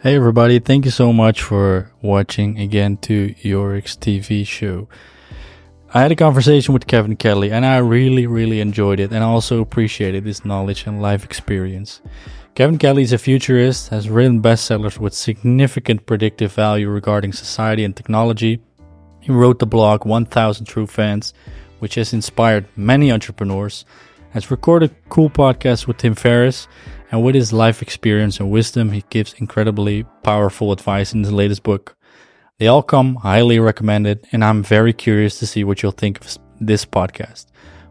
Hey everybody, thank you so much for watching again to Yorick's TV show. I had a conversation with Kevin Kelly and I really, really enjoyed it and also appreciated his knowledge and life experience. Kevin Kelly is a futurist, has written bestsellers with significant predictive value regarding society and technology. He wrote the blog 1000 True Fans, which has inspired many entrepreneurs, has recorded cool podcasts with Tim Ferriss, and with his life experience and wisdom, he gives incredibly powerful advice in his latest book. They all come highly recommended, and I'm very curious to see what you'll think of this podcast.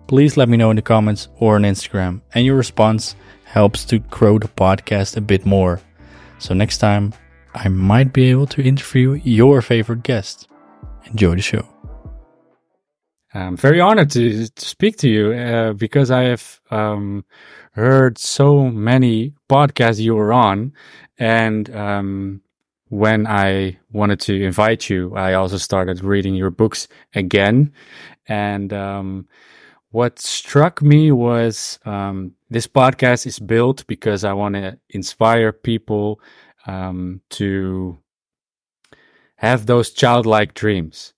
Please let me know in the comments or on Instagram, and your response helps to grow the podcast a bit more. So next time, I might be able to interview your favorite guest. Enjoy the show. I'm very honored to, to speak to you uh, because I have um, heard so many podcasts you were on. And um, when I wanted to invite you, I also started reading your books again. And um, what struck me was um, this podcast is built because I want to inspire people um, to have those childlike dreams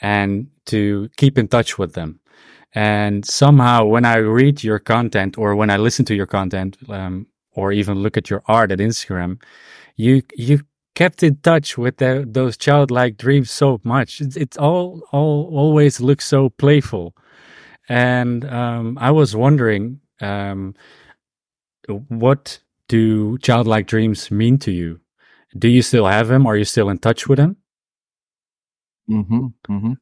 and to keep in touch with them. And somehow, when I read your content or when I listen to your content, um, or even look at your art at Instagram, you you kept in touch with the, those childlike dreams so much. It's, it's all all always looks so playful, and um, I was wondering, um, what do childlike dreams mean to you? Do you still have them? Are you still in touch with them? Mm-hmm, mm-hmm.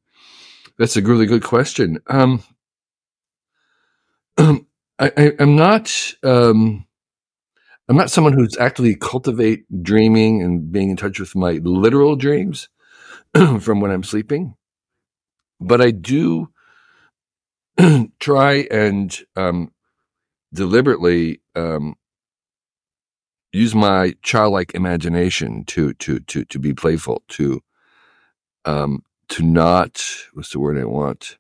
That's a really good question. Um, I, am not. Um, I'm not someone who's actively cultivate dreaming and being in touch with my literal dreams from when I'm sleeping, but I do try and um, deliberately um, use my childlike imagination to to to to be playful, to um, to not what's the word I want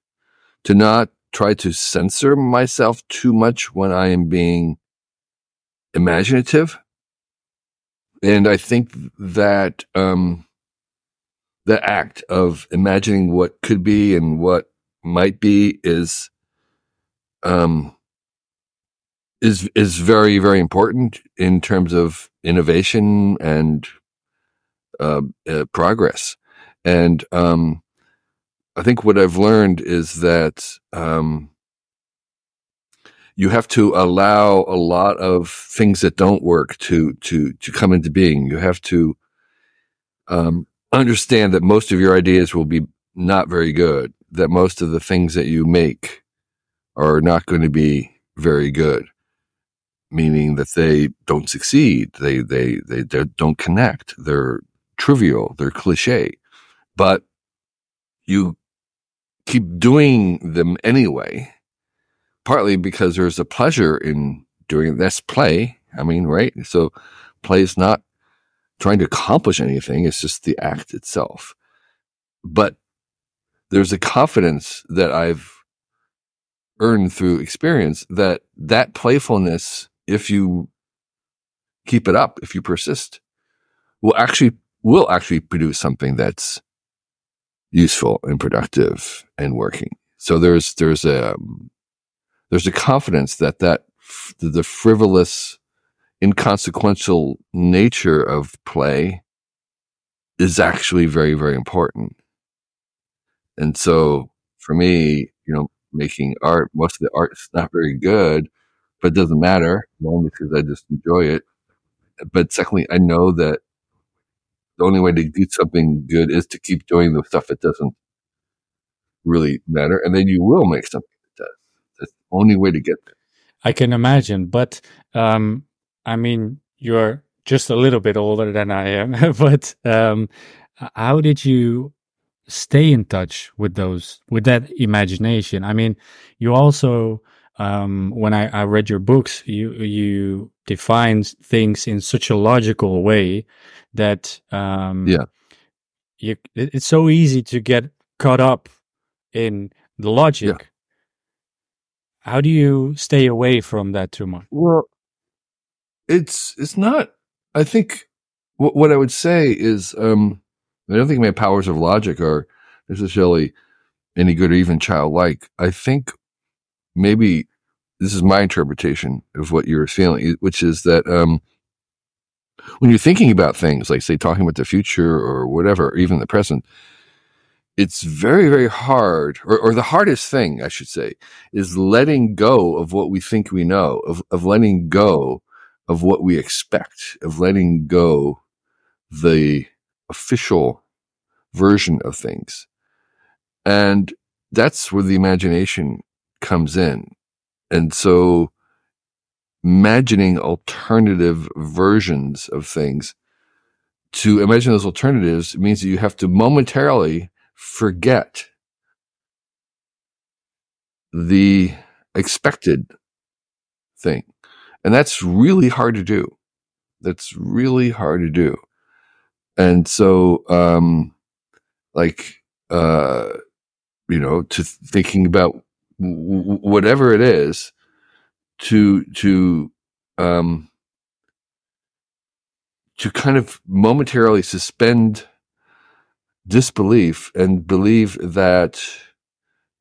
to not try to censor myself too much when I am being imaginative. And I think that um, the act of imagining what could be and what might be is um, is is very very important in terms of innovation and uh, uh, progress. And um, I think what I've learned is that um, you have to allow a lot of things that don't work to to to come into being. You have to um, understand that most of your ideas will be not very good. That most of the things that you make are not going to be very good, meaning that they don't succeed. They they they, they don't connect. They're trivial. They're cliche, but you keep doing them anyway, partly because there's a pleasure in doing it. That's play. I mean, right? So play is not trying to accomplish anything. It's just the act itself. But there's a confidence that I've earned through experience that that playfulness, if you keep it up, if you persist, will actually will actually produce something that's useful and productive and working. So there's there's a um, there's a confidence that that the frivolous, inconsequential nature of play is actually very very important. And so for me, you know, making art, most of the art is not very good, but it doesn't matter. One because I just enjoy it. But secondly, I know that the only way to do something good is to keep doing the stuff that doesn't really matter, and then you will make something that does. That's the only way to get there. I can imagine, but um, I mean, you're just a little bit older than I am, but um, how did you stay in touch with those with that imagination? I mean, you also um, when I, I read your books, you you define things in such a logical way that um, yeah, you, it's so easy to get caught up in the logic. Yeah. How do you stay away from that too much? Well, it's it's not. I think what, what I would say is, um, I don't think my powers of logic are necessarily any good or even childlike. I think maybe this is my interpretation of what you're feeling, which is that um, when you're thinking about things, like say talking about the future or whatever, or even the present, it's very, very hard, or, or the hardest thing, I should say, is letting go of what we think we know, of, of letting go of what we expect, of letting go the official version of things. And that's where the imagination comes in. And so imagining alternative versions of things to imagine those alternatives means that you have to momentarily forget the expected thing. And that's really hard to do. That's really hard to do. And so, um, like, uh, you know, to thinking about whatever it is to, to, um, to kind of momentarily suspend disbelief and believe that,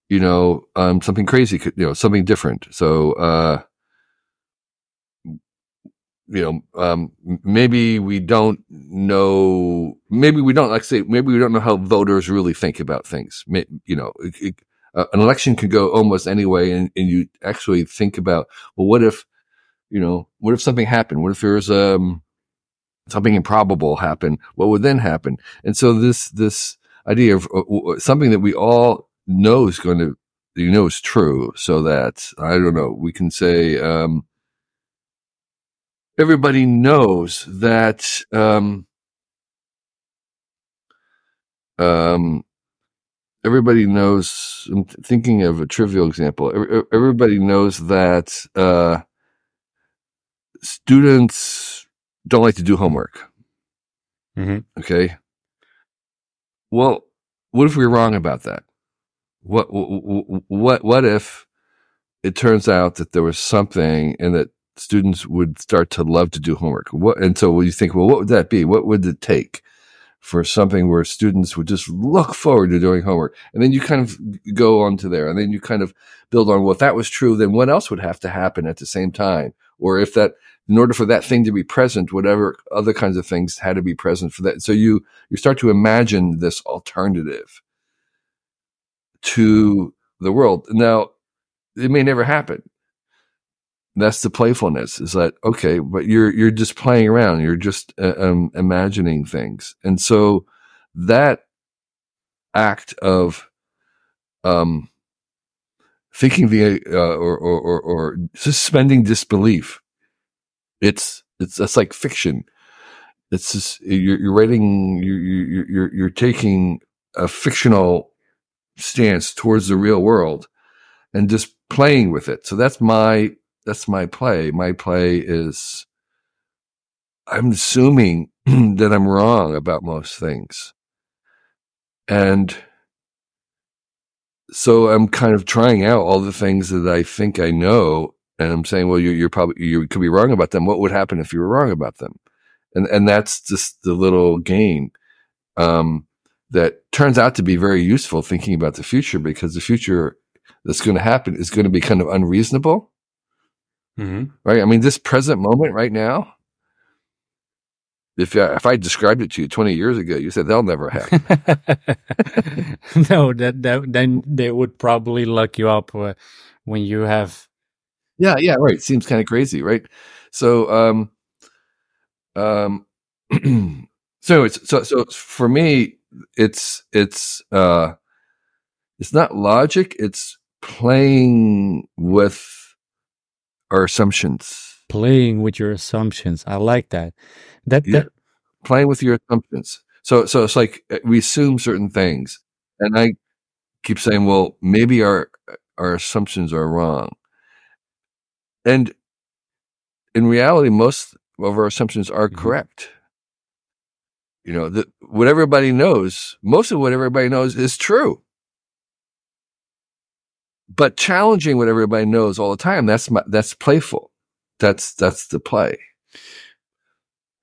you know, um, something crazy could, you know, something different. So, uh, you know, um, maybe we don't know, maybe we don't, like say, maybe we don't know how voters really think about things. You know, it, it, uh, an election could go almost anyway, and, and you actually think about, well, what if, you know, what if something happened? What if there's, um, something improbable happen? What would then happen? And so this, this idea of uh, something that we all know is going to, you know, is true. So that, I don't know, we can say, um, everybody knows that um, um, everybody knows. I'm thinking of a trivial example. Everybody knows that uh, students don't like to do homework. Mm-hmm. Okay. Well, what if we're wrong about that? What what what if it turns out that there was something and that students would start to love to do homework. What, and so you think, well, what would that be? What would it take for something where students would just look forward to doing homework? And then you kind of go on to there and then you kind of build on, well, if that was true, then what else would have to happen at the same time? Or if that, in order for that thing to be present, whatever other kinds of things had to be present for that. So you, you start to imagine this alternative to the world. Now, it may never happen that's the playfulness is that okay but you're you're just playing around you're just uh, um, imagining things. And so that act of um thinking the uh, or, or, or or suspending disbelief it's it's that's like fiction. It's just you're, you're writing you're, you're you're taking a fictional stance towards the real world and just playing with it. So that's my that's my play. My play is I'm assuming that I'm wrong about most things. And so I'm kind of trying out all the things that I think I know. And I'm saying, well, you, are probably, you could be wrong about them. What would happen if you were wrong about them? And, and that's just the little game, um, that turns out to be very useful thinking about the future because the future that's going to happen is going to be kind of unreasonable Mm-hmm. Right. I mean, this present moment right now, if uh, if I described it to you 20 years ago, you said they'll never happen. no, that, that then they would probably lock you up uh, when you have. Yeah, yeah, right. Seems kind of crazy, right? So, um, um, so it's so so for me, it's it's uh, it's not logic. It's playing with our assumptions. Playing with your assumptions. I like that. That, yeah. that playing with your assumptions. So so it's like uh, we assume certain things, and I keep saying, well, maybe our our assumptions are wrong, and in reality, most of our assumptions are mm-hmm. correct. You know, that what everybody knows, most of what everybody knows is true but challenging what everybody knows all the time that's my, that's playful that's that's the play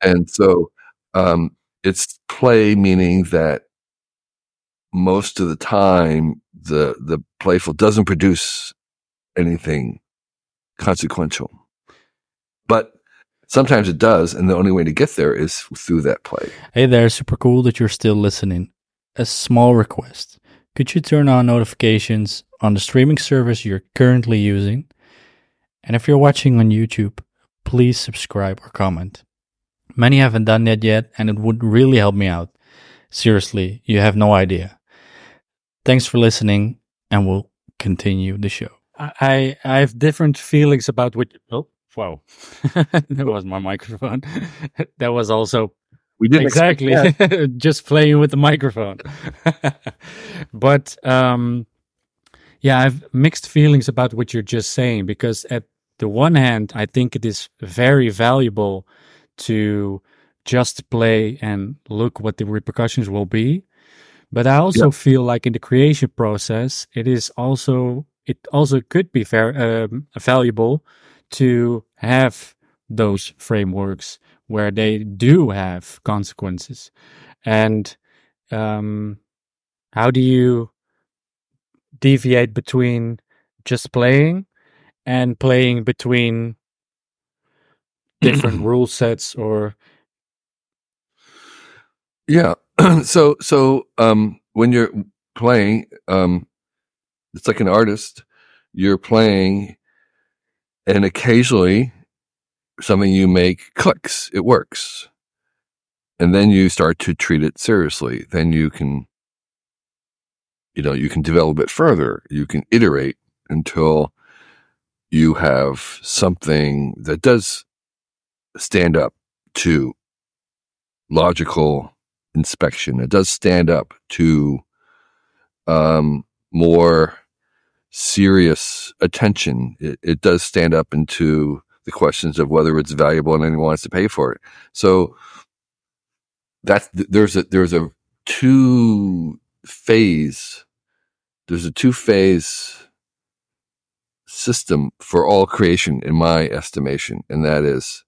and so Um, it's play, meaning that most of the time the the playful doesn't produce anything consequential, but sometimes it does, and the only way to get there is through that play. Hey there, super cool that you're still listening. A small request. Could you turn on notifications on the streaming service you're currently using? And if you're watching on YouTube, please subscribe or comment. Many haven't done that yet, and it would really help me out. Seriously, you have no idea. Thanks for listening, and we'll continue the show. I I have different feelings about what. Oh, wow, that was my microphone. that was also We didn't exactly just playing with the microphone. but um, yeah, I have mixed feelings about what you're just saying because at the one hand, I think it is very valuable to just play and look what the repercussions will be. But I also Yeah. feel like in the creation process, it is also it also could be very um, valuable to have those frameworks where they do have consequences. And um, how do you deviate between just playing and playing between different rule sets or Yeah. so so um when you're playing, um it's like an artist, you're playing and occasionally something you make clicks, it works. And then you start to treat it seriously. Then you can you know, you can develop it further. You can iterate until you have something that does stand up to logical inspection. It does stand up to um, more serious attention. It, it does stand up into the questions of whether it's valuable and anyone wants to pay for it. So that's there's a there's a two phase. There's a two phase system for all creation in my estimation and that is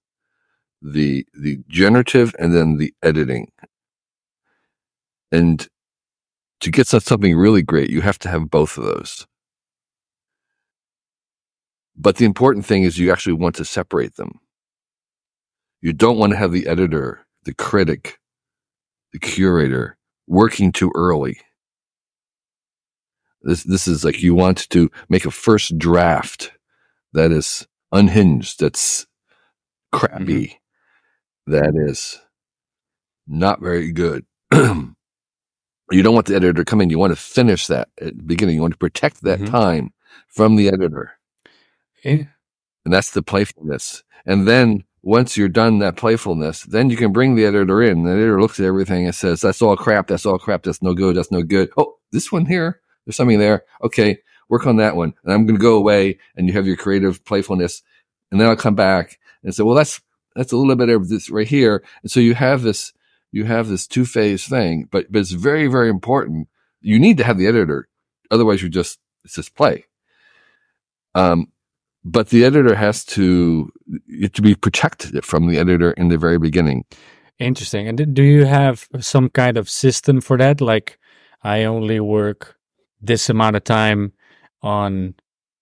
the the generative and then the editing. And to get something really great you have to have both of those. But the important thing is you actually want to separate them. You don't want to have the editor the critic the curator working too early this this is like you want to make a first draft that is unhinged that's crappy that is not very good. you don't want the editor to come in. You want to finish that at the beginning. You want to protect that Mhm. time from the editor. Eh, And that's the playfulness. And then once you're done that playfulness, then you can bring the editor in. The editor looks at everything and says, that's all crap. That's all crap. That's no good. That's no good. Oh, this one here. There's something there. Okay. Work on that one. And I'm going to go away and you have your creative playfulness. And then I'll come back and say, well, that's, that's a little bit of this right here. And so you have this, you have this two phase thing, but, but it's very, very important. You need to have the editor. Otherwise you're just, it's just play. Um, but the editor has to, to be protected from the editor in the very beginning. interesting. And do you have some kind of system for that? Like, I only work this amount of time on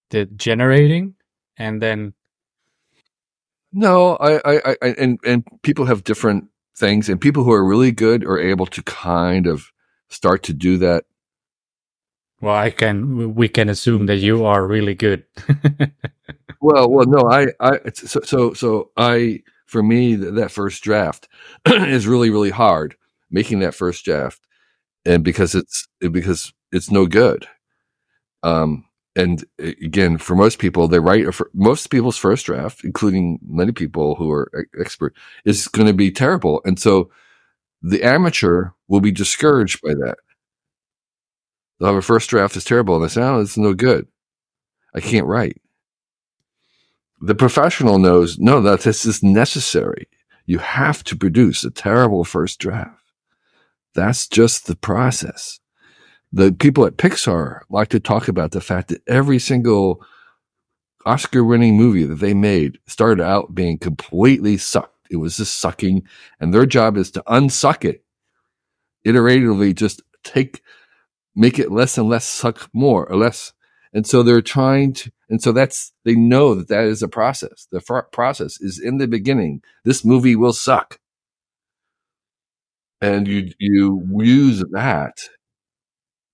the generating, and then No, I, I, I, and, and people have different things and people who are really good are able to kind of start to do that. well, I can we can assume that you are really good. Well, well, no, I, I, so, so, so I, for me, th- that first draft is really, really hard making that first draft. And because it's, because it's no good. Um, and again, for most people, they write, most people's first draft, including many people who are expert, is going to be terrible. And so the amateur will be discouraged by that. They'll have a first draft is terrible and they say, oh, it's no good. I can't write. The professional knows, no, that this is necessary. You have to produce a terrible first draft. That's just the process. The people at Pixar like to talk about the fact that every single Oscar winning movie that they made started out being completely sucked. It was just sucking. And their job is to unsuck it iteratively, just take, make it less and less suck more or less. And so they're trying to, and so that's, they know that that is a process. The fr- process is in the beginning. This movie will suck. And you, you use that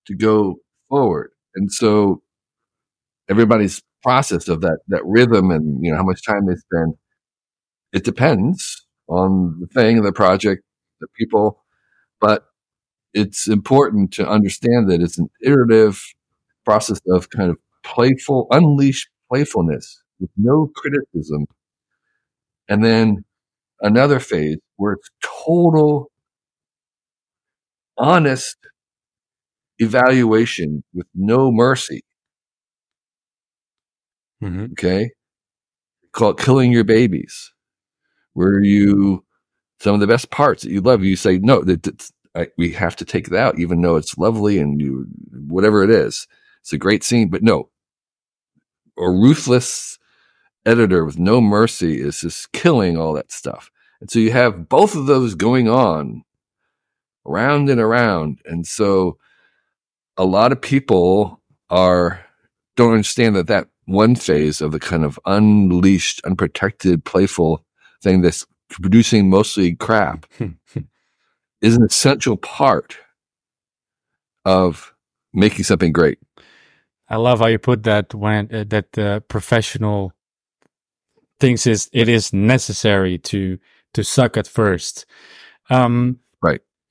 to go forward. And so everybody's process of that, that rhythm and, you know, how much time they spend, it depends on the thing, the project, the people, but it's important to understand that it's an iterative process of kind of playful, unleash playfulness with no criticism. And then another phase where it's total, honest evaluation with no mercy. Mm-hmm. Okay. Call it killing your babies, where you, some of the best parts that you love, you say, no, that, I, we have to take it out, even though it's lovely and you, whatever it is. It's a great scene, but no, a ruthless editor with no mercy is just killing all that stuff. And so you have both of those going on around and around. And so a lot of people are, don't understand that that one phase of the kind of unleashed, unprotected, playful thing that's producing mostly crap is an essential part of making something great. I love how you put that when uh, that the uh, professional thinks is it is necessary to to suck at first. Um.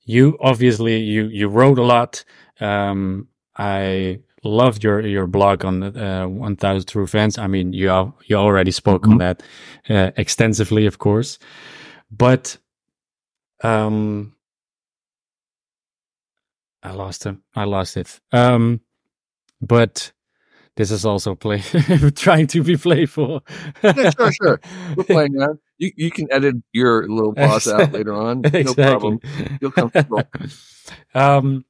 You obviously you you wrote a lot. Um, I loved your your blog on uh, 1000 True Fans. I mean, you you already spoke mm-hmm. on that uh, extensively, of course, but um, I lost him. I lost it. Um, but this is also play trying to be playful. yeah, sure, sure. We're playing that. You you can edit your little pause out later on. No exactly. problem. Feel comfortable. um,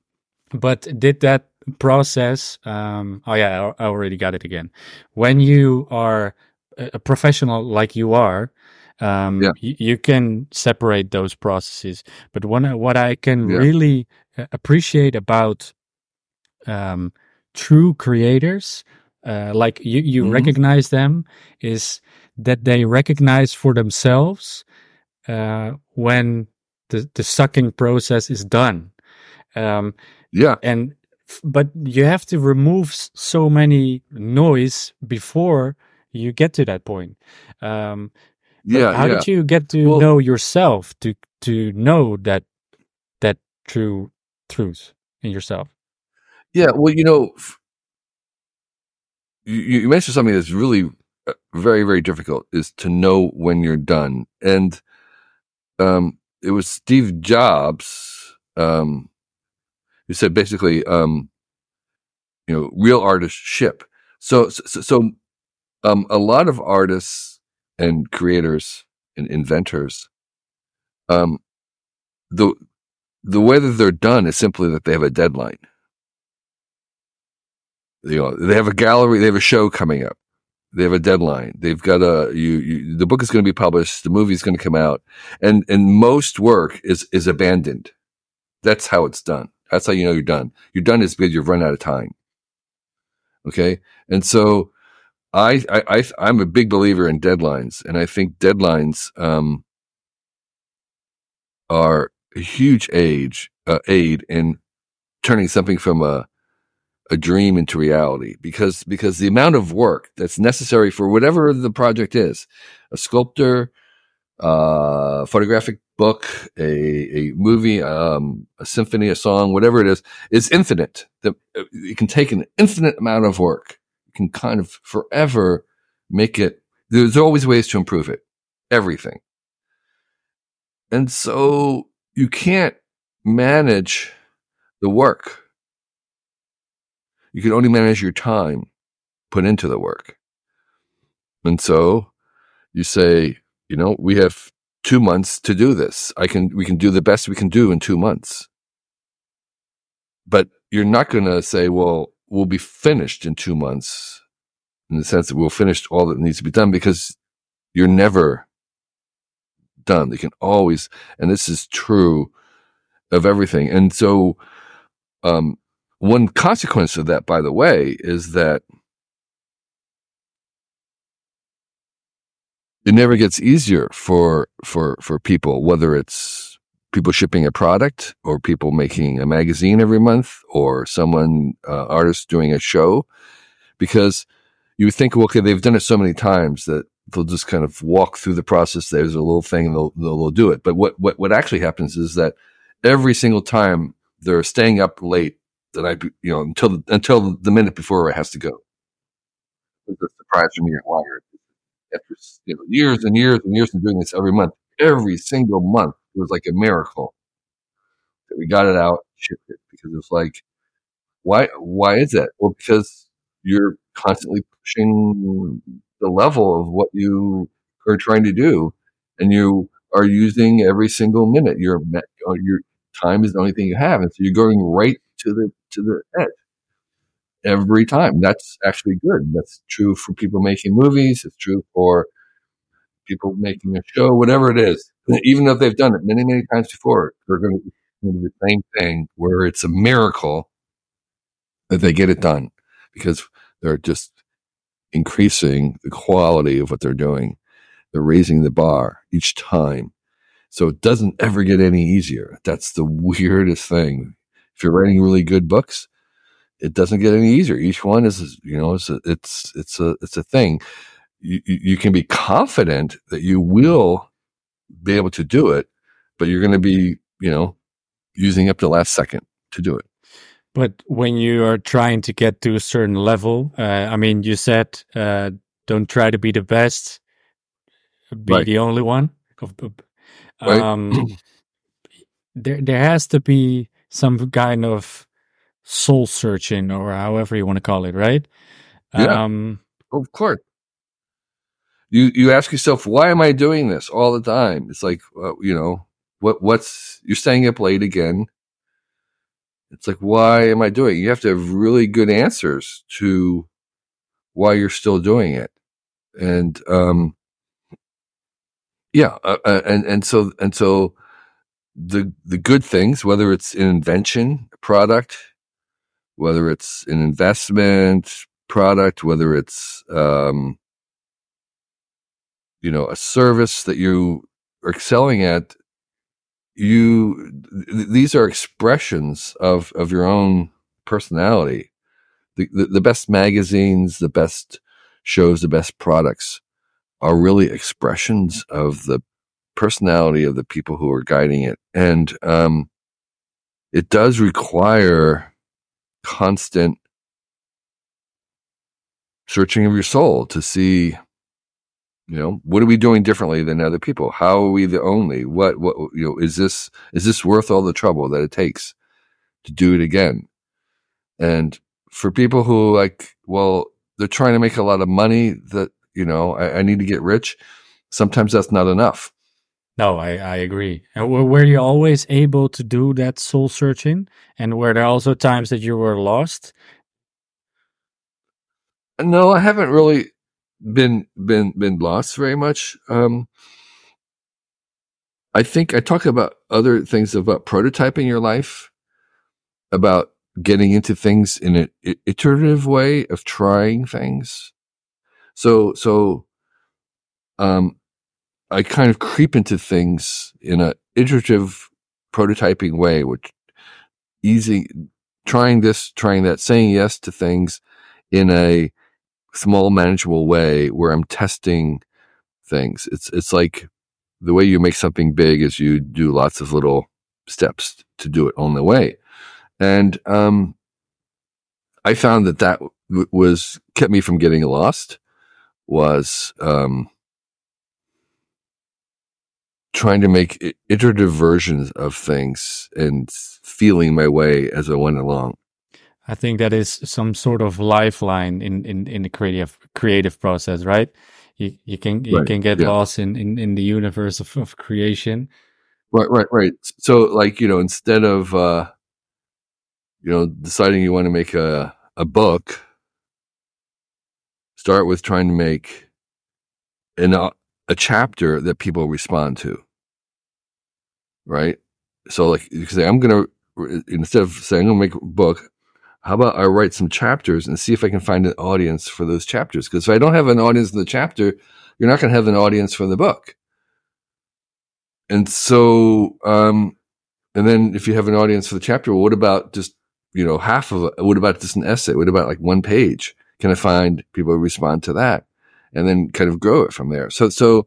but did that process? Um, oh yeah, I already got it again. When you are a professional like you are, um, yeah. you, you can separate those processes. But one, what I can yeah. really uh, appreciate about um, true creators, uh, like you, you mm-hmm. recognize them, is that they recognize for themselves uh, when the, the sucking process is done. Um, yeah. And, but you have to remove so many noise before you get to that point. Um, yeah. How yeah. did you get to well, know yourself to, to know that, that true truth in yourself? Yeah. Well, you know, you, you mentioned something that's really very, very difficult is to know when you're done. And, um, it was Steve Jobs, um, who said basically, um, you know, real artists ship. So, so, so um, a lot of artists and creators and inventors, um, the the way that they're done is simply that they have a deadline. You know, they have a gallery, they have a show coming up. They have a deadline. They've got a you, you the book is going to be published, the movie is going to come out, and and most work is is abandoned. That's how it's done. That's how you know you're done. You're done is because you've run out of time. Okay, and so I I, I am a big believer in deadlines, and I think deadlines um, are a huge age uh, aid in turning something from a a dream into reality because because the amount of work that's necessary for whatever the project is a sculptor uh photographic book a a movie um a symphony a song whatever it is is infinite. That uh, it can take an infinite amount of work. It can kind of forever make it there's always ways to improve it. Everything. And so you can't manage the work. You can only manage your time put into the work. And so you say, you know, we have two months to do this. I can, we can do the best we can do in two months. But you're not going to say, well, we'll be finished in two months in the sense that we'll finish all that needs to be done because you're never done. They can always, and this is true of everything. And so, um, one consequence of that, by the way, is that it never gets easier for for for people, whether it's people shipping a product or people making a magazine every month or someone uh, artist doing a show, because you think, well, okay, they've done it so many times that they'll just kind of walk through the process. There's a little thing, and they'll, they'll, they'll do it. But what what what actually happens is that every single time they're staying up late that I, you know, until the, until the minute before it has to go. It's a surprise for me at Wired. After you know years and years and years of doing this every month, every single month it was like a miracle that we got it out, shipped it because it was like, why? Why is that? Well, because you're constantly pushing the level of what you are trying to do, and you are using every single minute. Your uh, your time is the only thing you have, and so you're going right to the to the edge every time. That's actually good. That's true for people making movies. It's true for people making a show, whatever it is. Even if they've done it many, many times before, they're going to do the same thing where it's a miracle that they get it done because they're just increasing the quality of what they're doing. They're raising the bar each time. So it doesn't ever get any easier. That's the weirdest thing. If you're writing really good books, it doesn't get any easier. Each one is, you know, it's a, it's, it's a, it's a thing. You, you can be confident that you will be able to do it, but you're going to be, you know, using up the last second to do it. But when you are trying to get to a certain level, uh, I mean, you said, uh, don't try to be the best, be right. the only one. Um, there, there has to be some kind of soul searching or however you want to call it, right? Yeah. Um, of course. You you ask yourself, why am I doing this all the time? It's like, uh, you know, what what's you're staying up late again. It's like, why am I doing? It? You have to have really good answers to why you're still doing it, and um, yeah, uh, uh and and so and so the the good things, whether it's an invention, product, whether it's an investment product, whether it's um, you know a service that you are excelling at, you th- these are expressions of of your own personality. The, the, the best magazines, the best shows, the best products are really expressions of the personality of the people who are guiding it, and um, it does require constant searching of your soul to see you know what are we doing differently than other people? How are we the only? What what you know is this is this worth all the trouble that it takes to do it again? And for people who like well they're trying to make a lot of money that you know I, I need to get rich sometimes that's not enough no, I, I agree. And were you always able to do that soul searching? And were there also times that you were lost? No, I haven't really been been been lost very much. Um, I think I talk about other things about prototyping your life, about getting into things in an iterative way of trying things. So so um I kind of creep into things in a iterative prototyping way, which easy trying this, trying that, saying yes to things in a small manageable way where I'm testing things. It's it's like the way you make something big is you do lots of little steps to do it on the way. And um, I found that that w- was kept me from getting lost was um, trying to make iterative versions of things and feeling my way as I went along. I think that is some sort of lifeline in, in, in the creative creative process, right? You you can you right. can get yeah. lost in, in, in the universe of, of creation. Right, right, right. So like, you know, instead of uh you know, deciding you want to make a a book, start with trying to make an uh, a chapter that people respond to. right? So like you say, I'm gonna instead of saying I'm gonna make a book, how about I write some chapters and see if I can find an audience for those chapters? Because if I don't have an audience in the chapter, you're not gonna have an audience for the book. And so, um, and then if you have an audience for the chapter, what about just you know half of it? What about just an essay? What about like one page? Can I find people who respond to that? And then kind of grow it from there. So, so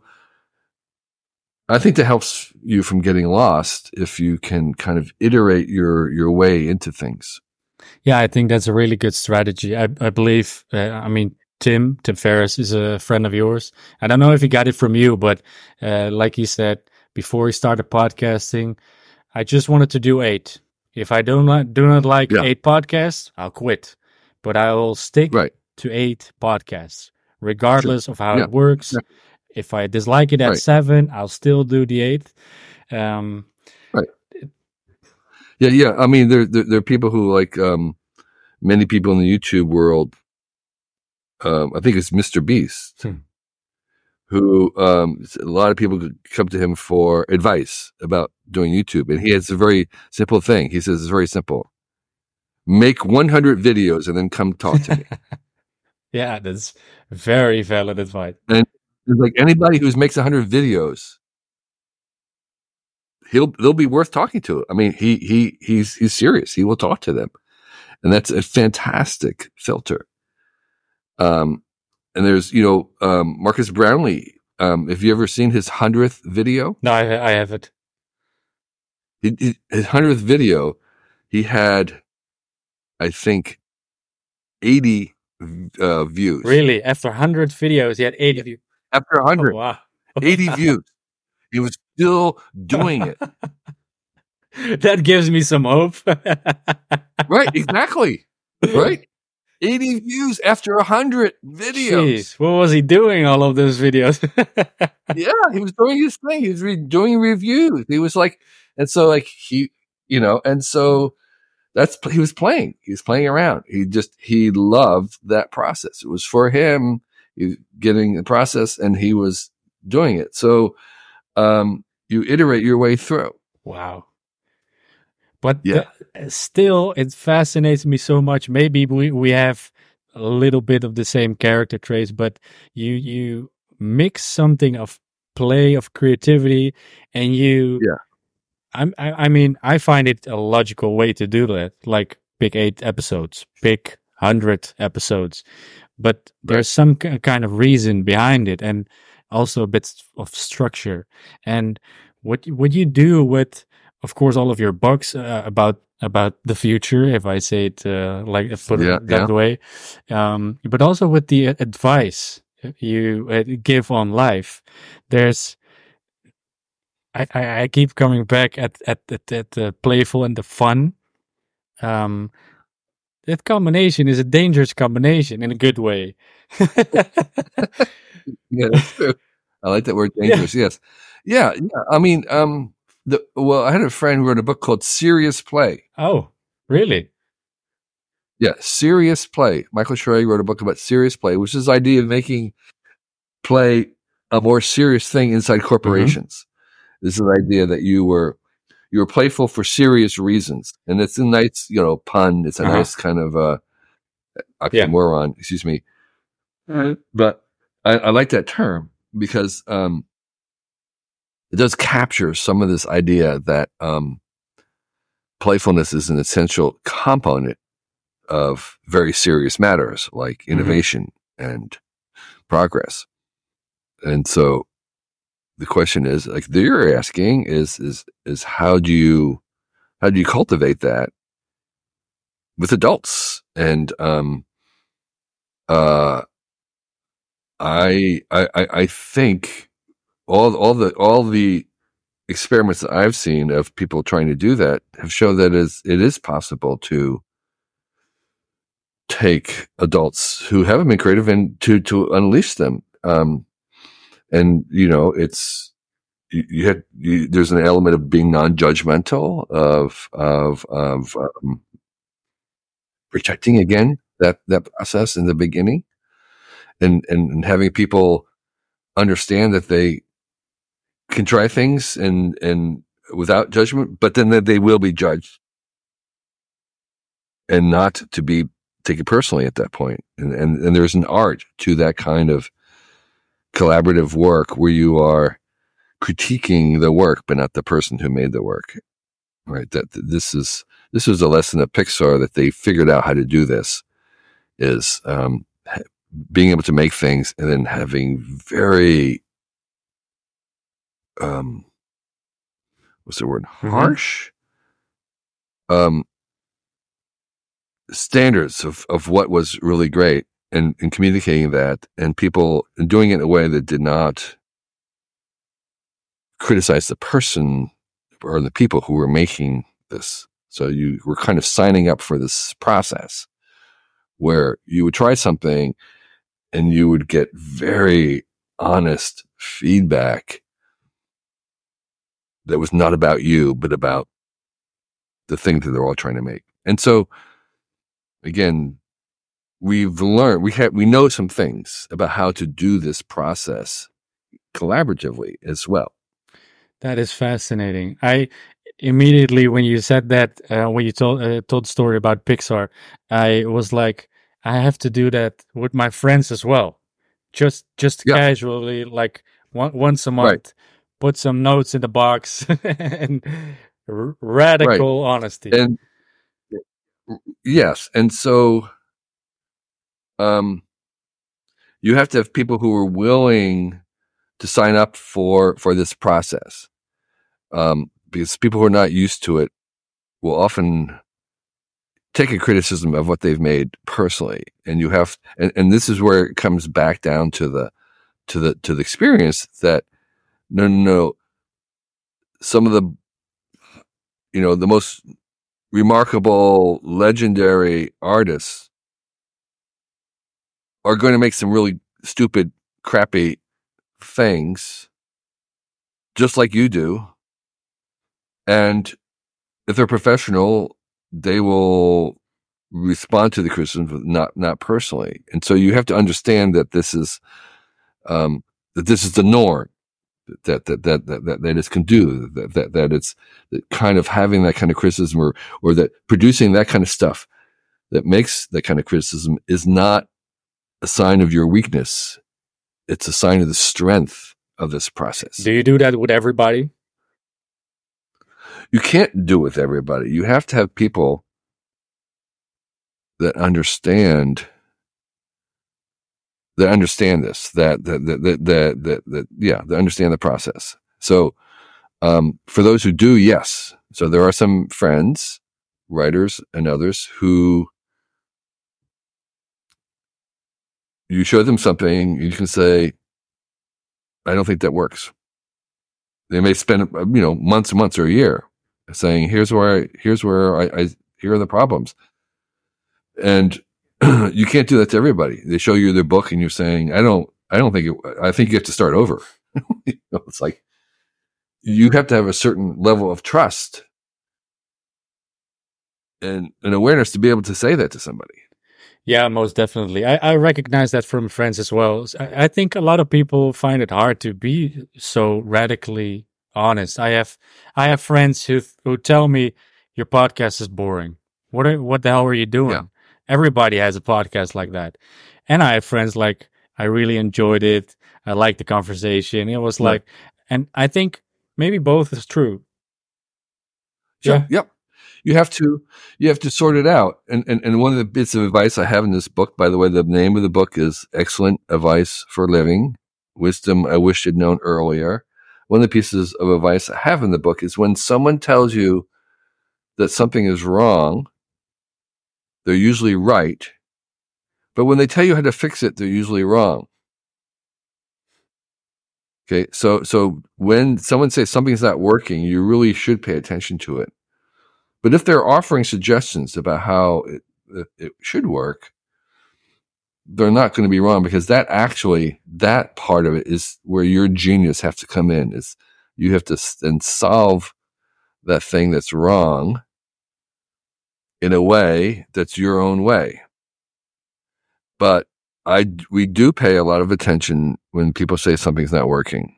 I think that helps you from getting lost if you can kind of iterate your your way into things. Yeah, I think that's a really good strategy. I, I believe. Uh, I mean, Tim Tim Ferriss is a friend of yours. I don't know if he got it from you, but uh, like he said before he started podcasting, I just wanted to do eight. If I do not do not like Yeah. eight podcasts, I'll quit. But I will stick Right. To eight podcasts, regardless of how Yeah. it works. Yeah. If I dislike it at Right. seven, I'll still do the eighth. Um, Yeah, yeah. I mean, there there, there are people who like um, many people in the YouTube world. Um, I think it's Mr. Beast, Hmm. who um, a lot of people come to him for advice about doing YouTube, and he has a very simple thing. He says it's very simple: make 100 videos and then come talk to me. yeah, that's very valid advice. It's like anybody who makes 100 videos, he'll they'll be worth talking to. I mean, he he he's he's serious. He will talk to them, and that's a fantastic filter. Um, and there's you know um, Marques Brownlee. Um, have you ever seen his hundredth video? No, I, I haven't. He, he, his hundredth video, he had, I think, eighty uh, views. Really, after 100 videos, he had 80 views. After Oh, hundred, wow. 80 views, he was still doing it. that gives me some hope. right, exactly. Right? 80 views after 100 videos. Jeez, what was he doing all of those videos? Yeah, he was doing his thing. He was re- doing reviews. He was like, and so like he, you know, and so that's, he was playing. He was playing around. He just, he loved that process. It was for him. He was getting the process and he was doing it. So, um, you iterate your way through. wow. But Yeah. the- still, it fascinates me so much. Maybe we, we have a little bit of the same character traits, but you you mix something of play of creativity, and you Yeah. I'm, I I mean I find it a logical way to do that. Like pick eight episodes, pick hundred episodes, but there's some ki- kind of reason behind it, and also a bit of structure. And what what you do with, of course, all of your books uh, about about the future, if I say it uh, like put Yeah, it that way, um, but also with the uh, advice you uh, give on life. There's I, I, I keep coming back at at, at, at the playful and the fun. Um, that combination is a dangerous combination in a good way. Yeah, that's true. I like that word dangerous. Yes. Yeah. Yeah. I mean, um, the, well, I had a friend who wrote a book called Serious Play. oh, really? Yeah, serious play. Michael Schrage wrote a book about serious play, which is the idea of making play a more serious thing inside corporations. This is the idea that you were you were playful for serious reasons, and it's a nice, you know, pun. It's a Uh-huh. nice kind of uh, Yeah. oxymoron. Excuse me, but I, I like that term because um, it does capture some of this idea that um, playfulness is an essential component of very serious matters like innovation and progress. And so the question is like that you're asking is is is how do you how do you cultivate that with adults? And um uh I I I think all all the all the experiments that I've seen of people trying to do that have shown that that is it is possible to take adults who haven't been creative and to to unleash them. Um and you know it's you, you had you, there's an element of being non-judgmental of of of um, protecting again that that process in the beginning and and, having people understand that they can try things and and without judgment, but then that they will be judged and not to be taken personally at that point. And, and, and there's an art to that kind of collaborative work where you are critiquing the work, but not the person who made the work. Right. That this is, this was a lesson of Pixar that they figured out how to do this is, um, being able to make things and then having very, um, what's the word? Mm-hmm. Harsh, um, standards of, of what was really great and, and communicating that and people doing it in a way that did not criticize the person or the people who were making this. So you were kind of signing up for this process where you would try something and you would get very honest feedback that was not about you, but about the thing that they're all trying to make. And so again, we've learned, we have, we know some things about how to do this process collaboratively as well. That is fascinating. I immediately when you said that uh, when you told uh, told story about Pixar, I was like, I have to do that with my friends as well, just just Yeah. casually, like one, once a month, put some notes in the box and r- radical honesty. And yes, and so, um, you have to have people who are willing to sign up for for this process, um, because people who are not used to it will often take a criticism of what they've made personally, and you have, and, and this is where it comes back down to the to the to the experience that no no no. Some of the you know the most remarkable legendary artists are going to make some really stupid crappy things just like you do. And if they're professional they will respond to the criticism not not personally. And so you have to understand that this is um that this is the norm that that that that that, that can do that, that that it's that kind of having that kind of criticism or or that producing that kind of stuff that makes that kind of criticism is not a sign of your weakness. It's a sign of the strength of this process. Do you do that with everybody? you can't do it with everybody. You have to have people that understand that understand this that that that that that, that, that yeah that understand the process. So um, for those who do yes. So there are some friends writers and others who you show them something you can say i don't think that works. They may spend uh, you know months and months or a year saying here's where I, here's where I, I here are the problems. And you can't do that to everybody. They show you their book and you're saying i don't i don't think it, i think you have to start over. You know, it's like you have to have a certain level of trust and an awareness to be able to say that to somebody Yeah, most definitely. I, I recognize that from friends as well. I, I think a lot of people find it hard to be so radically honest. I have I have friends who who tell me your podcast is boring. What are, what the hell are you doing? Yeah. Everybody has a podcast like that. And I have friends like I really enjoyed it. I liked the conversation. It was Right. like and I think maybe both is true. Sure. Yeah. Yep. You have to you have to sort it out. And, and and one of the bits of advice I have in this book, by the way, the name of the book is Excellent Advice for Living. Wisdom I wish I'd known earlier. One of the pieces of advice I have in the book is when someone tells you that something is wrong, they're usually right. But when they tell you how to fix it, they're usually wrong. Okay, so so when someone says something's not working, you really should pay attention to it. But if they're offering suggestions about how it, it, it should work, they're not going to be wrong because that actually that part of it is where your genius has to come in. Is you have to then solve that thing that's wrong in a way that's your own way. But I we do pay a lot of attention when people say something's not working,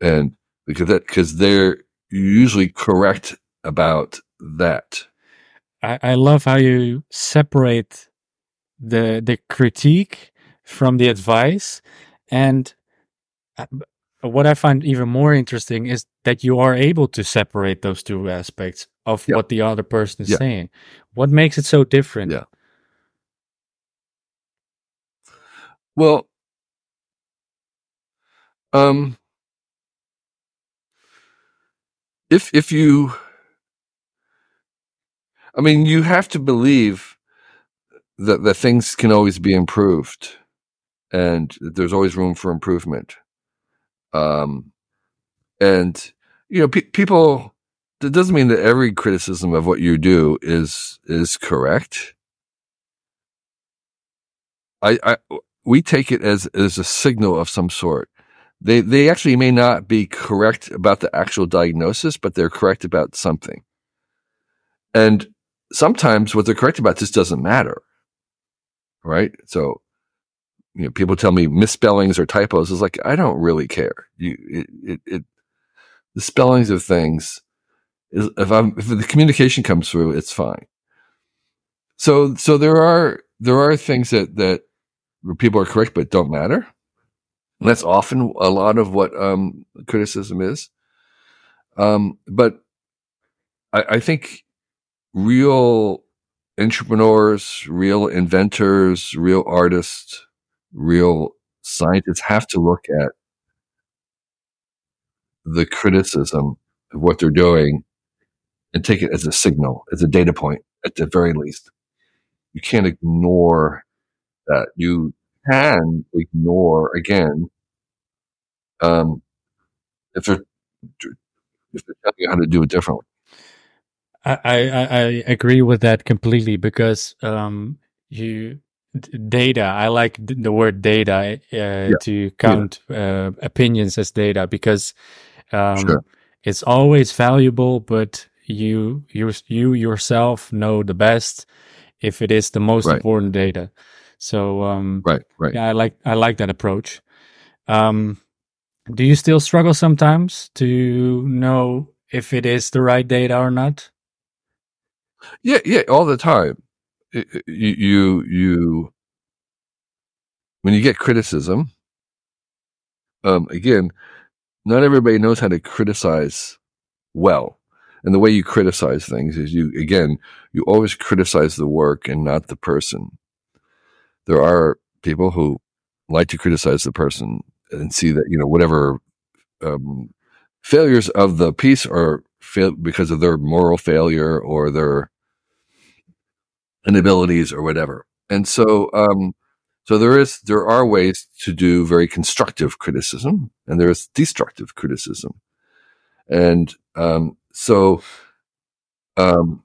and because that because they're usually correct about that. I, I love how you separate the the critique from the advice and uh, what I find even more interesting is that you are able to separate those two aspects of Yeah. what the other person is Yeah. saying. What makes it so different? Yeah. Well, um, if if you, I mean, you have to believe that that things can always be improved, and there's always room for improvement. Um, and you know, pe- people. That doesn't mean that every criticism of what you do is is correct. I, I we take it as as a signal of some sort. They they actually may not be correct about the actual diagnosis, but they're correct about something. And sometimes what they're correct about just doesn't matter. Right? So you know, people tell me misspellings or typos is like I don't really care. You it it, it the spellings of things is if I'm if the communication comes through, it's fine. So so there are there are things that that people are correct but don't matter. And that's often a lot of what um, criticism is. Um, but I, I think real entrepreneurs, real inventors, real artists, real scientists have to look at the criticism of what they're doing and take it as a signal, as a data point at the very least. You can't ignore that. You can ignore again um, if they're if they're telling you how to do it differently. I, I, I agree with that completely because um, you data. I like the word data uh, to count uh, opinions as data because um, Sure. it's always valuable, but you you you yourself know the best if it is the most Right. important data. So um, Right, right. yeah, I like I like that approach. Um, do you still struggle sometimes to know if it is the right data or not? Yeah, yeah, all the time. You, you, you when you get criticism, um, again, not everybody knows how to criticize well. And the way you criticize things is you, again, you always criticize the work and not the person. There are people who like to criticize the person and see that, you know, whatever um, failures of the piece are fail because of their moral failure or their inabilities or whatever. And so, um, so there is, there are ways to do very constructive criticism and there is destructive criticism. And, um, so, um,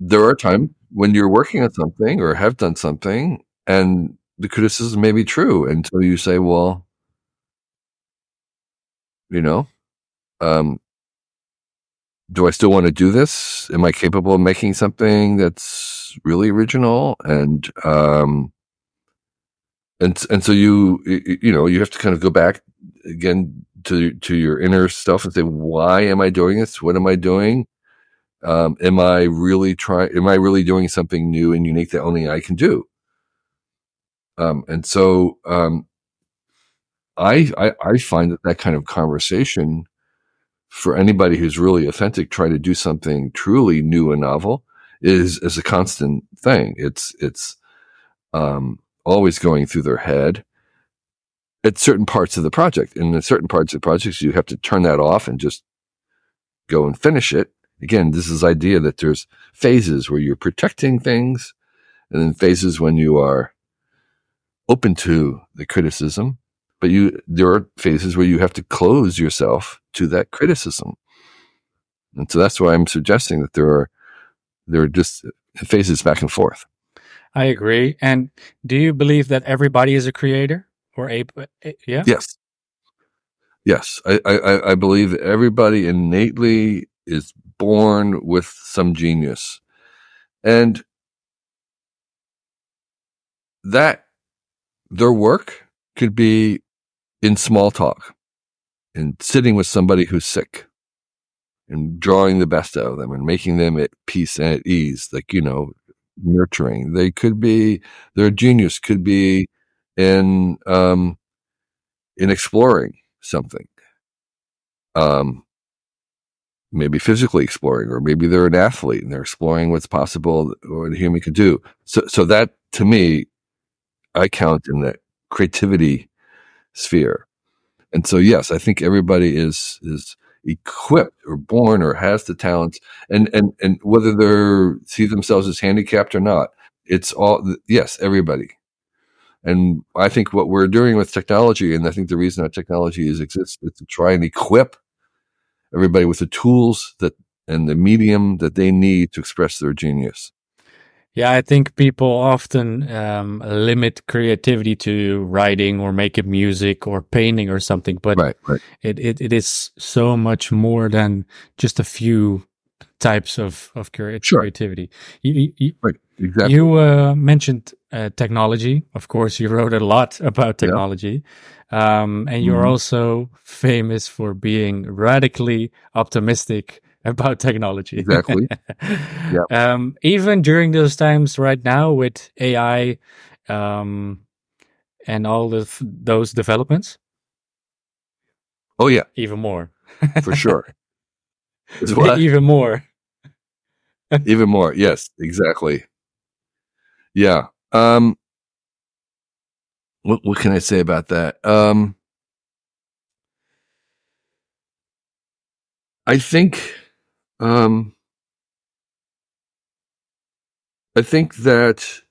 there are times when you're working on something or have done something and the criticism may be true until you say, well, you know, um, do I still want to do this? Am I capable of making something that's really original? And, um, and, and so you, you know, you have to kind of go back again to, to your inner self and say, why am I doing this? What am I doing? Um, am I really trying, am I really doing something new and unique that only I can do? Um, and so, um, I, I, I find that that kind of conversation for anybody who's really authentic, trying to do something truly new and novel is, is a constant thing. It's, it's, um, always going through their head at certain parts of the project. And in certain parts of the projects, you have to turn that off and just go and finish it. Again, this is idea that there's phases where you're protecting things and then phases when you are open to the criticism but you there are phases where you have to close yourself to that criticism. And so that's why i'm suggesting that there are there are just phases back and forth. I agree. And do you believe that everybody is a creator or a yeah? yes. Yes. I i, I believe that everybody innately is born with some genius. And that their work could be in small talk in sitting with somebody who's sick and drawing the best out of them and making them at peace and at ease, like, you know, nurturing. They could be, their genius could be in, um, in exploring something. Um, maybe physically exploring, or maybe they're an athlete and they're exploring what's possible what a human could do. So, so that to me, I count in the creativity sphere. And so, yes, I think everybody is, is equipped or born or has the talents and, and, and whether they're see themselves as handicapped or not, it's all, yes, everybody. And I think what we're doing with technology, and I think the reason our technology is exists is to try and equip everybody with the tools that and the medium that they need to express their genius. Yeah, I think people often um, limit creativity to writing or making music or painting or something, but right, right. It, it it is so much more than just a few types of of creativity. Sure. You, you, right, exactly. You uh, mentioned uh, technology. Of course, you wrote a lot about technology, yeah. um, and you're mm-hmm. also famous for being radically optimistic about technology. Exactly. yeah. Um, even during those times right now with AI um, and all of those developments. Oh yeah, even more for sure. even more. even more. Yes, exactly. Yeah. Um, what what can I say about that? Um, I think um, I think that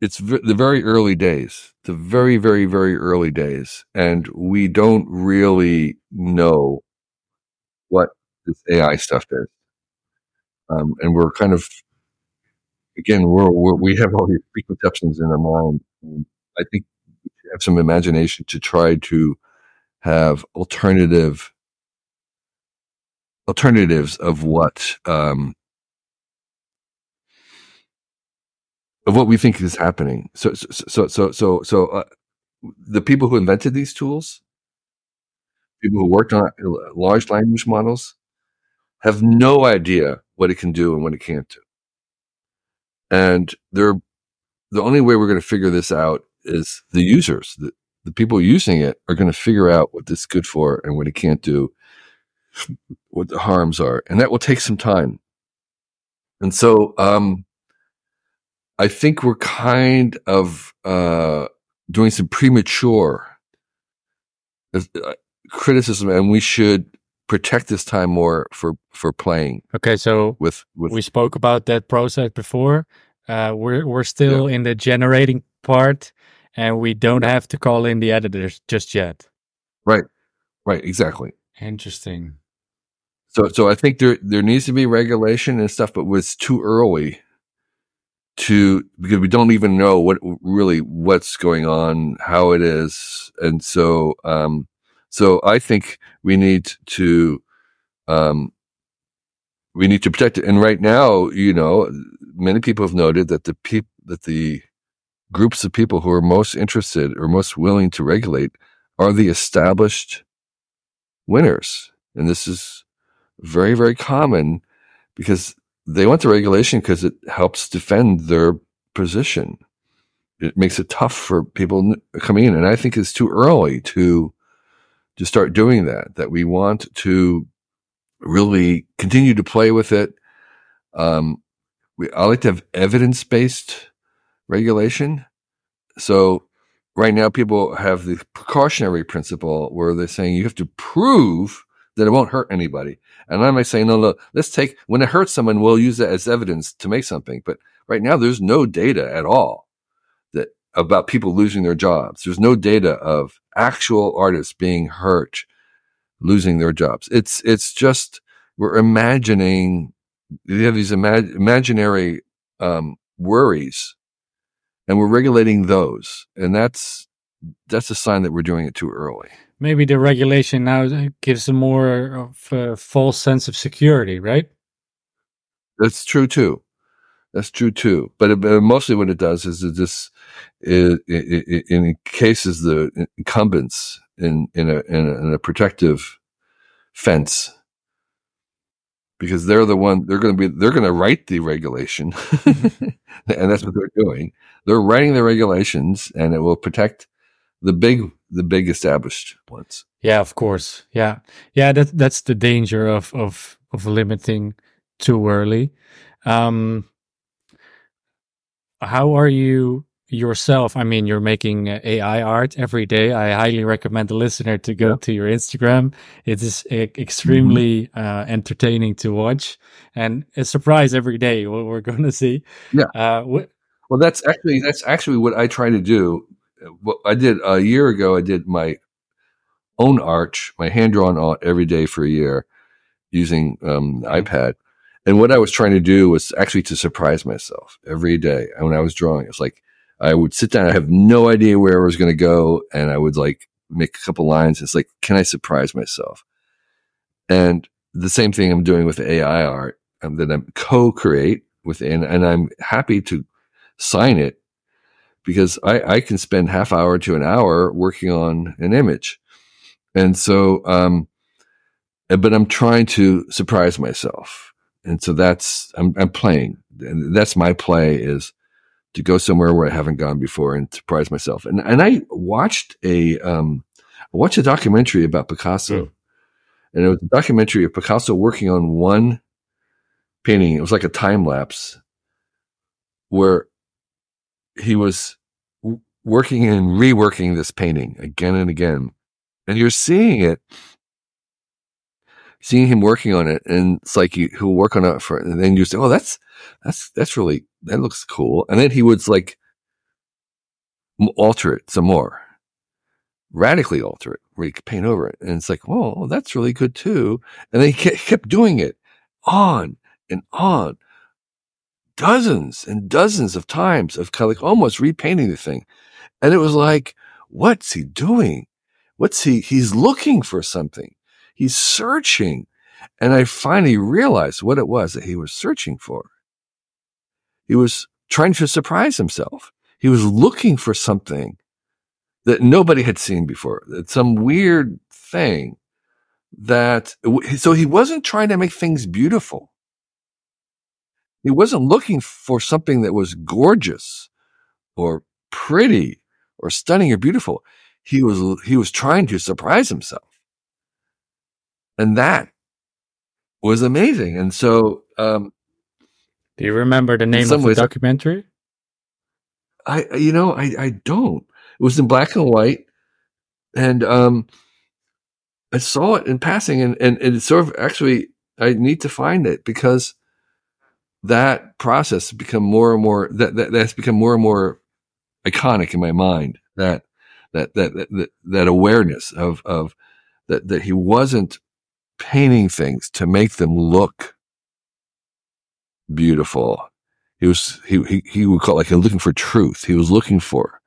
it's v- the very early days, the very, very, very early days, and we don't really know what this AI stuff is. Um, and we're kind of, again, we're, we're, we have all these preconceptions in our mind. I think we have some imagination to try to have alternative alternatives of what um, of what we think is happening. So so so so so uh, the people who invented these tools, people who worked on large language models, have no idea what it can do and what it can't do. And they're the only way we're going to figure this out is the users, the, the people using it are going to figure out what this is good for and what it can't do what the harms are, and that will take some time. And so, um, I think we're kind of uh, doing some premature uh, criticism, and we should protect this time more for for playing. Okay, so with, with we spoke about that process before. Uh, we're we're still yeah. in the generating part, and we don't have to call in the editors just yet. Right, right, exactly. Interesting. So, so I think there there needs to be regulation and stuff, but it's too early to because we don't even know what really what's going on, how it is, and so um, so I think we need to um, we need to protect it. And right now, you know, many people have noted that the peop- that the groups of people who are most interested or most willing to regulate are the established winners, and this is very, very common because they want the regulation because it helps defend their position. It makes it tough for people coming in. And I think it's too early to, to start doing that, that we want to really continue to play with it. Um, we, I like to have evidence based regulation. So right now people have the precautionary principle where they're saying you have to prove that it won't hurt anybody. And I might say, no, no, let's take, when it hurts someone, we'll use that as evidence to make something. But right now, there's no data at all that about people losing their jobs. There's no data of actual artists being hurt, losing their jobs. It's, it's just, we're imagining, we have these imag- imaginary, um, worries and we're regulating those. And that's, that's a sign that we're doing it too early maybe the regulation now gives a more of a false sense of security, right? That's true too. That's true too. But, it, but mostly what it does is it just it, it, it cases the incumbents in in a, in a, in a protective fence because they're the one they're going to be they're going to write the regulation and that's what they're doing they're writing the regulations and it will protect the big the big established ones. Yeah of course. Yeah. Yeah that that's the danger of of of limiting too early. Um how are you yourself? I mean you're making ai art every day. I highly recommend the listener to go yeah. to your instagram. It is extremely mm-hmm. uh, entertaining to watch and a surprise every day what we're going to see. Yeah. Uh, wh- well that's actually that's actually what i try to do what i did a year ago i did my own arch my hand-drawn art every day for a year using um, mm-hmm. ipad and what I was trying to do was actually to surprise myself every day. when I was drawing, it's like I would sit down. I have no idea where I was going to go. And I would like make a couple lines. It's like, can I surprise myself? And the same thing I'm doing with AI art um, that I'm co-create within, and I'm happy to sign it because I, I can spend half hour to an hour working on an image. And so, um, but I'm trying to surprise myself. And so that's, I'm, I'm playing. And that's my play is to go somewhere where I haven't gone before and surprise myself. And and I watched a um, I watched a documentary about Picasso, mm. and it was a documentary of Picasso working on one painting. It was like a time lapse where he was working and reworking this painting again and again, and you're seeing it. Seeing him working on it, and it's like you, he'll work on it for, and then you say, "Oh, that's that's that's really that looks cool. And then he would like alter it some more, radically alter it, where he could paint over it. And it's like, well, that's really good too. And then he kept doing it on and on, dozens and dozens of times of kind of like almost repainting the thing. And it was like, what's he doing? What's he? He's looking for something. He's searching. And I finally realized what it was that he was searching for. He was trying to surprise himself. He was looking for something that nobody had seen before, that some weird thing that, so he wasn't trying to make things beautiful. He wasn't looking for something that was gorgeous or pretty or stunning or beautiful. He was, he was trying to surprise himself. And that was amazing. And so, um, do you remember the name of the documentary? I, you know, I, I don't. It was in black and white, and um, I saw it in passing, and and it sort of actually I need to find it because that process has become more and more that, that that's become more and more iconic in my mind. That that that that, that awareness of of that that he wasn't painting things to make them look beautiful. He was he he he would call like looking for truth. He was looking for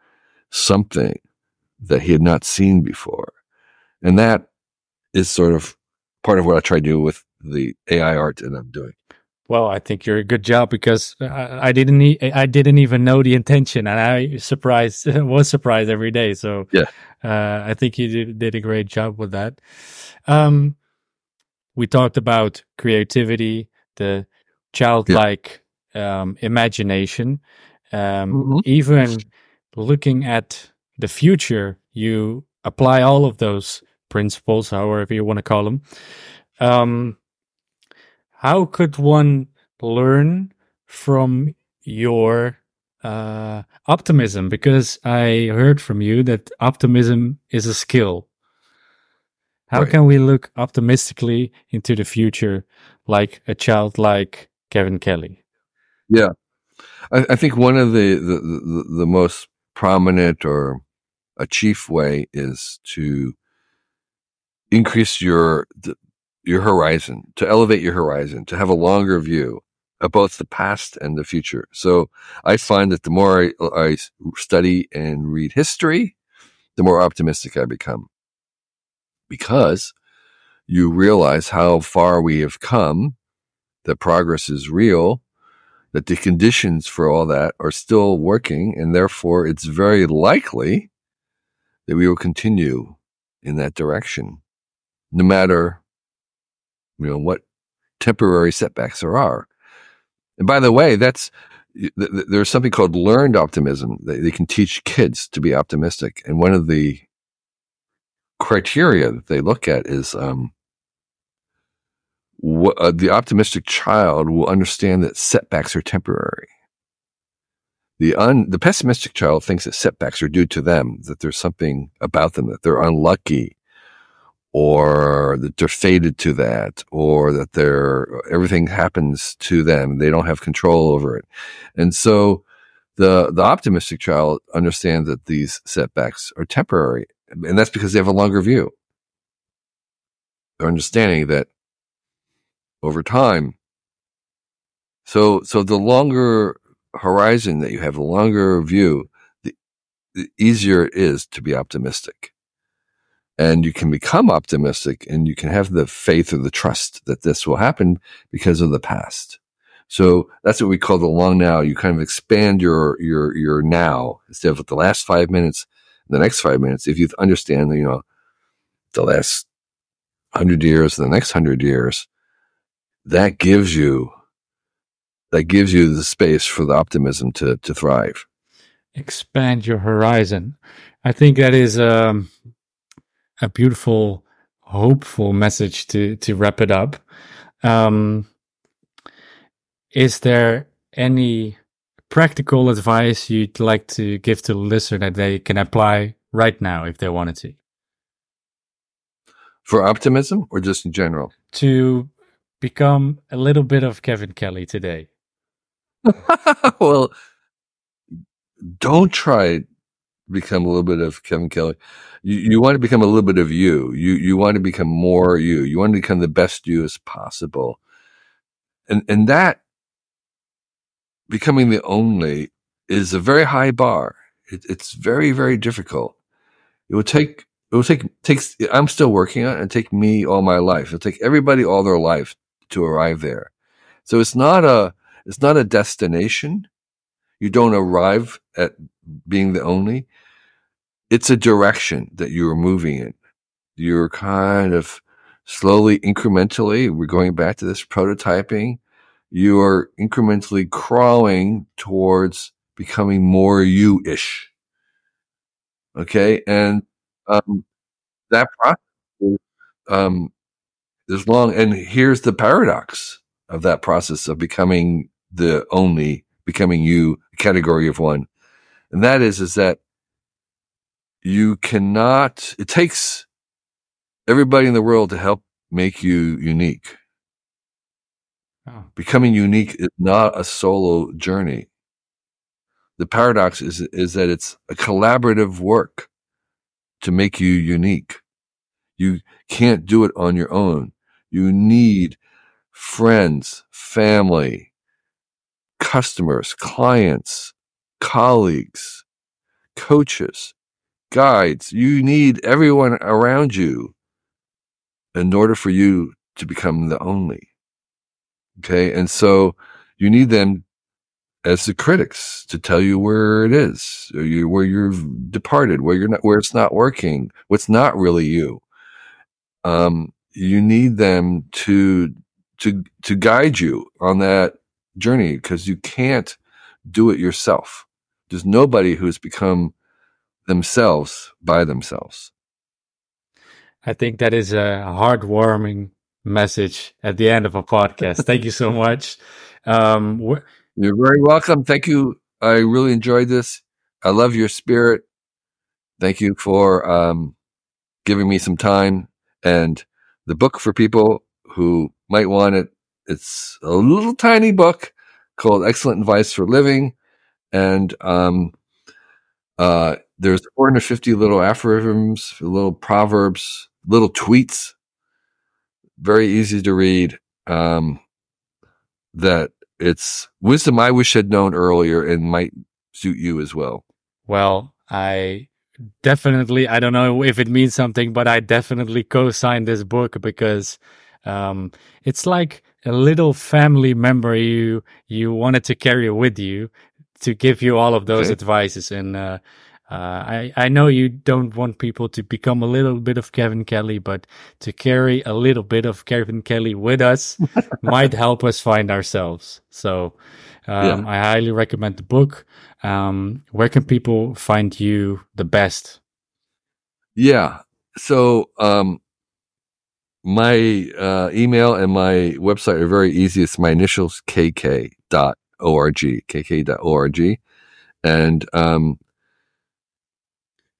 something that he had not seen before, and that is sort of part of what I try to do with the AI art that I'm doing. Well, I think you're a good job because I, I didn't e- I didn't even know the intention, and I surprised was surprised every day. So yeah, uh, I think you did, did, a great job with that. Um, we talked about creativity, the childlike yeah. um, imagination. Um, mm-hmm. Even looking at the future, you apply all of those principles, however you want to call them. Um, how could one learn from your uh, optimism? Because I heard from you that optimism is a skill. How right. can we look optimistically into the future like a child like Kevin Kelly. Yeah, I, I think one of the, the, the the most prominent or a chief way is to increase your your horizon, to elevate your horizon, to have a longer view of both the past and the future. So I find that the more I, I study and read history, the more optimistic I become because you realize how far we have come that progress is real, that the conditions for all that are still working, and therefore it's very likely that we will continue in that direction, no matter you know, what temporary setbacks there are. And by the way, that's there's something called learned optimism. They, they can teach kids to be optimistic, and one of the criteria that they look at is um, what, uh, the optimistic child will understand that setbacks are temporary. The un, the pessimistic child thinks that setbacks are due to them, that there's something about them, that they're unlucky, or that they're fated to that, or that they're everything happens to them. They don't have control over it. And so the the optimistic child understands that these setbacks are temporary. And that's because they have a longer view. They're understanding that over time. So so the longer horizon that you have, the longer view, the, the easier it is to be optimistic and you can become optimistic and you can have the faith or the trust that this will happen because of the past. So that's what we call the long now. You kind of expand your, your, your now instead of the last five minutes, the next five minutes. If you understand, you know, the last hundred years, the next hundred years, that gives you, that gives you the space for the optimism to, to thrive. Expand your horizon. I think that is, um, a beautiful, hopeful message to to wrap it up. Um, is there any practical advice you'd like to give to the listener that they can apply right now if they wanted to? For optimism or just in general? To become a little bit of Kevin Kelly today. well, don't try become a little bit of Kevin Kelly. You, you want to become a little bit of you. You you want to become more you. You want to become the best you as possible. And and that becoming the only is a very high bar. It, it's very very difficult. It will take it will take takes. I'm still working on it. It take me all my life. It'll take everybody all their life to arrive there. So it's not a it's not a destination. You don't arrive at being the only it's a direction that you are moving in. You're kind of slowly, incrementally, we're going back to this prototyping. You are incrementally crawling towards becoming more you ish. Okay. And, um, that process, um, is long. And here's the paradox of that process of becoming the only, becoming you, category of one. And that is, is that you cannot, it takes everybody in the world to help make you unique. Oh. Becoming unique is not a solo journey. The paradox is, is that it's a collaborative work to make you unique. You can't do it on your own. You need friends, family, customers, clients, colleagues, coaches, guides. You need everyone around you in order for you to become the only. Okay. And so you need them as the critics to tell you where it is, you, where you've departed, where you're not, where it's not working, what's not really you. Um, you need them to, to, to guide you on that journey because you can't do it yourself. There's nobody who's become themselves by themselves. I think that is a heartwarming message at the end of a podcast. Thank you so much. Um, wh- You're very welcome. Thank you. I really enjoyed this. I love your spirit. Thank you for um, giving me some time. And the book for people who might want it, it's a little tiny book called Excellent Advice for Living. And um, uh, there's 450 little aphorisms, little proverbs, little tweets, very easy to read. Um, that it's wisdom I wish I'd known earlier and might suit you as well. Well, I definitely, I don't know if it means something, but I definitely co signed this book because um, it's like a little family member you you wanted to carry with you to give you all of those okay. advices and uh, Uh, I, I know you don't want people to become a little bit of Kevin Kelly, but to carry a little bit of Kevin Kelly with us might help us find ourselves. So um, yeah. I highly recommend the book. Um, where can people find you the best? Yeah. So um, my uh, email and my website are very easy. It's my initials, kk.org, kk.org. And um,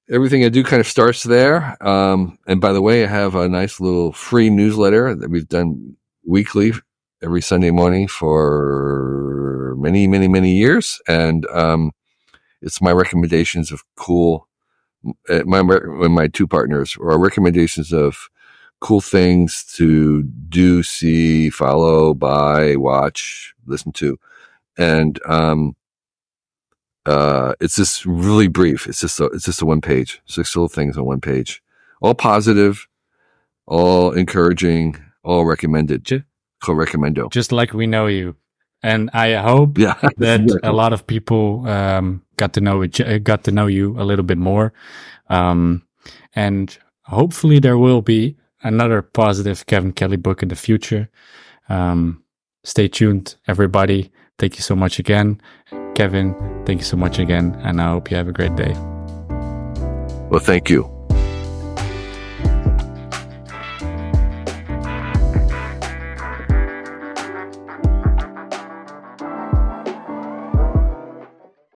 everything I do kind of starts there. Um, and by the way, I have a nice little free newsletter that we've done weekly every Sunday morning for many, many, many years. And um, it's my recommendations of cool, uh, my, my two partners, or recommendations of cool things to do, see, follow, buy, watch, listen to. And um, uh, it's just really brief. It's just a, it's just a one page, six little things on one page, all positive, all encouraging, all recommended. Just, Recomendo. Just like we know you, and I hope yeah, that a lot of people um, got to know it, got to know you a little bit more, um, and hopefully there will be another positive Kevin Kelly book in the future. Um, stay tuned, everybody. Thank you so much again. Kevin, thank you so much again, and I hope you have a great day. Well, thank you.